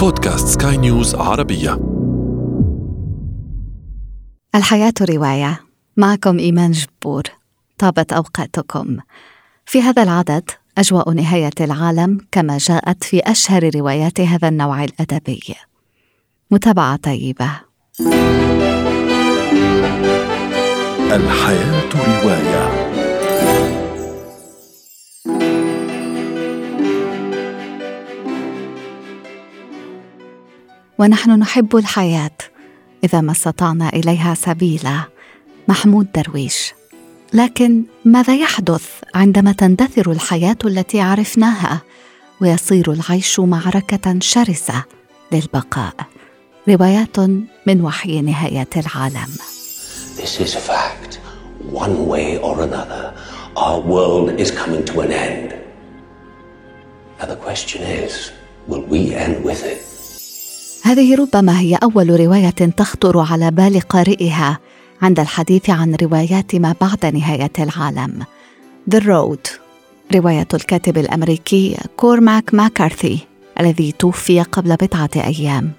بودكاست سكاي نيوز عربية. الحياة رواية. معكم إيمان جبور. طابت أوقاتكم. في هذا العدد أجواء نهاية العالم كما جاءت في أشهر روايات هذا النوع الأدبي. متابعة طيبة. الحياة ونحن نحب الحياة إذا ما استطعنا إليها سبيلا محمود درويش لكن ماذا يحدث عندما تندثر الحياة التي عرفناها ويصير العيش معركة شرسة للبقاء روايات من وحي نهاية العالم This is a fact. One way or another, our world is coming to an end. Now the question is, will we end with it? هذه ربما هي أول رواية تخطر على بال قارئها عند الحديث عن روايات ما بعد نهاية العالم. The Road رواية الكاتب الأمريكي كورماك ماكارثي الذي توفي قبل بضعة أيام.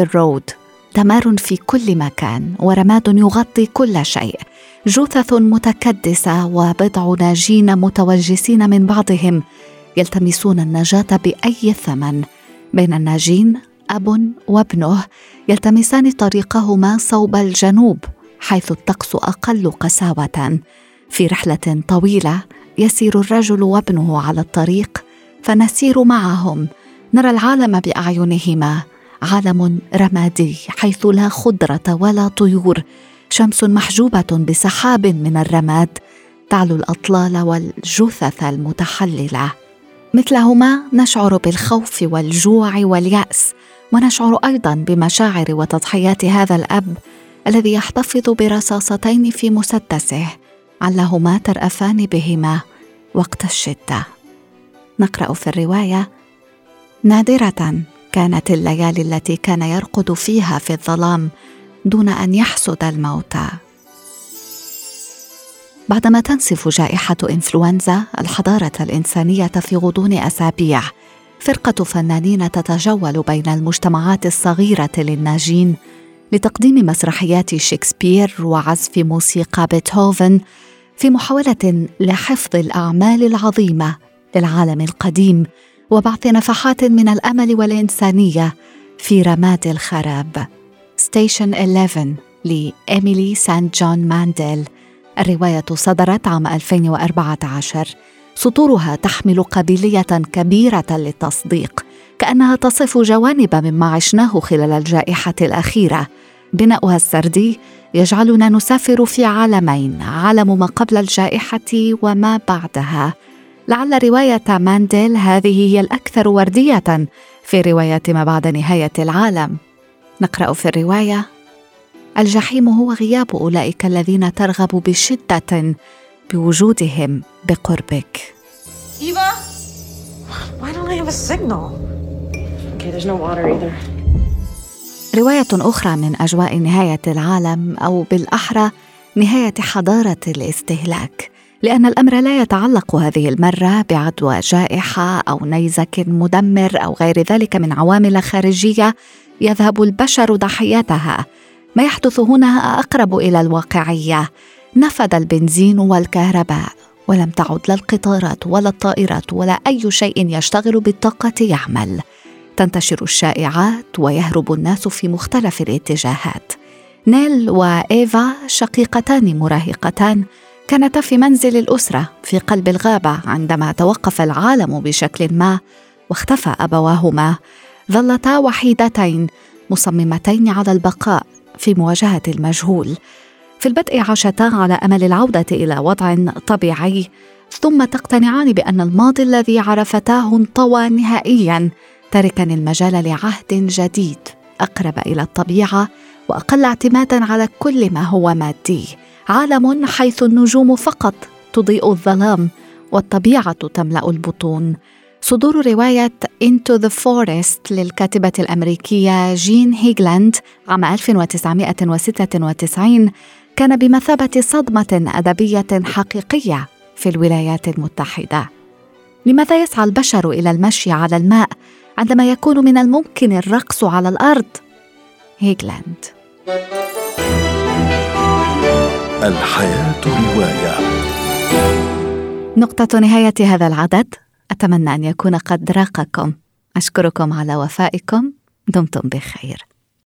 The Road دمار في كل مكان ورماد يغطي كل شيء. جثث متكدسة وبضع ناجين متوجسين من بعضهم يلتمسون النجاة بأي ثمن بين الناجين أب وابنه يلتمسان طريقهما صوب الجنوب حيث الطقس أقل قساوة. في رحلة طويلة يسير الرجل وابنه على الطريق فنسير معهم. نرى العالم بأعينهما. عالم رمادي حيث لا خضرة ولا طيور. شمس محجوبة بسحاب من الرماد. تعلو الأطلال والجثث المتحللة. مثلهما نشعر بالخوف والجوع واليأس ونشعر أيضا بمشاعر وتضحيات هذا الأب الذي يحتفظ برصاصتين في مسدسه علهما ترأفان بهما وقت الشدة. نقرأ في الرواية نادرة كانت الليالي التي كان يرقد فيها في الظلام دون أن يحسد الموتى. بعدما تنسف جائحة إنفلونزا الحضارة الإنسانية في غضون أسابيع فرقة فنانين تتجول بين المجتمعات الصغيرة للناجين لتقديم مسرحيات شكسبير وعزف موسيقى بيتهوفن في محاولة لحفظ الأعمال العظيمة للعالم القديم وبعث نفحات من الأمل والإنسانية في رماد الخراب. Station 11 لإيميلي سانت جون مانديل الرواية صدرت عام 2014 سطورها تحمل قابليه كبيرة للتصديق كأنها تصف جوانب مما عشناه خلال الجائحة الأخيرة. بناؤها السردي يجعلنا نسافر في عالمين عالم ما قبل الجائحة وما بعدها. لعل رواية مانديل هذه هي الأكثر وردية في روايات ما بعد نهاية العالم. نقرأ في الرواية. الجحيم هو غياب أولئك الذين ترغب بشدة بوجودهم بقربك Eva? Why don't I have a signal? Okay, there's no water either. رواية أخرى من أجواء نهاية العالم أو بالأحرى نهاية حضارة الاستهلاك لأن الأمر لا يتعلق هذه المرة بعدوى جائحة أو نيزك مدمر أو غير ذلك من عوامل خارجية يذهب البشر ضحيتها ما يحدث هنا أقرب إلى الواقعية. نفد البنزين والكهرباء ولم تعد لا القطارات ولا الطائرات ولا أي شيء يشتغل بالطاقة يعمل. تنتشر الشائعات ويهرب الناس في مختلف الاتجاهات. نيل وإيفا شقيقتان مراهقتان كانتا في منزل الأسرة في قلب الغابة عندما توقف العالم بشكل ما واختفى أبواهما. ظلتا وحيدتين مصممتين على البقاء. في مواجهة المجهول. في البدء عاشتا على أمل العودة إلى وضع طبيعي ثم تقتنعان بأن الماضي الذي عرفتاه انطوى نهائيا تاركا المجال لعهد جديد. أقرب إلى الطبيعة وأقل اعتمادا على كل ما هو مادي. عالم حيث النجوم فقط تضيء الظلام والطبيعة تملأ البطون. صدور رواية Into the Forest للكاتبة الأمريكية جين هيغلاند عام 1996 كان بمثابة صدمة أدبية حقيقية في الولايات المتحدة. لماذا يسعى البشر إلى المشي على الماء عندما يكون من الممكن الرقص على الأرض؟ هيجلاند. الحياة رواية. نقطة نهاية هذا العدد. أتمنى أن يكون قد راقكم. أشكركم على وفائكم. دمتم بخير.